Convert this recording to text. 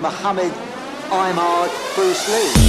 Muhammad, I'm Bruce Lee.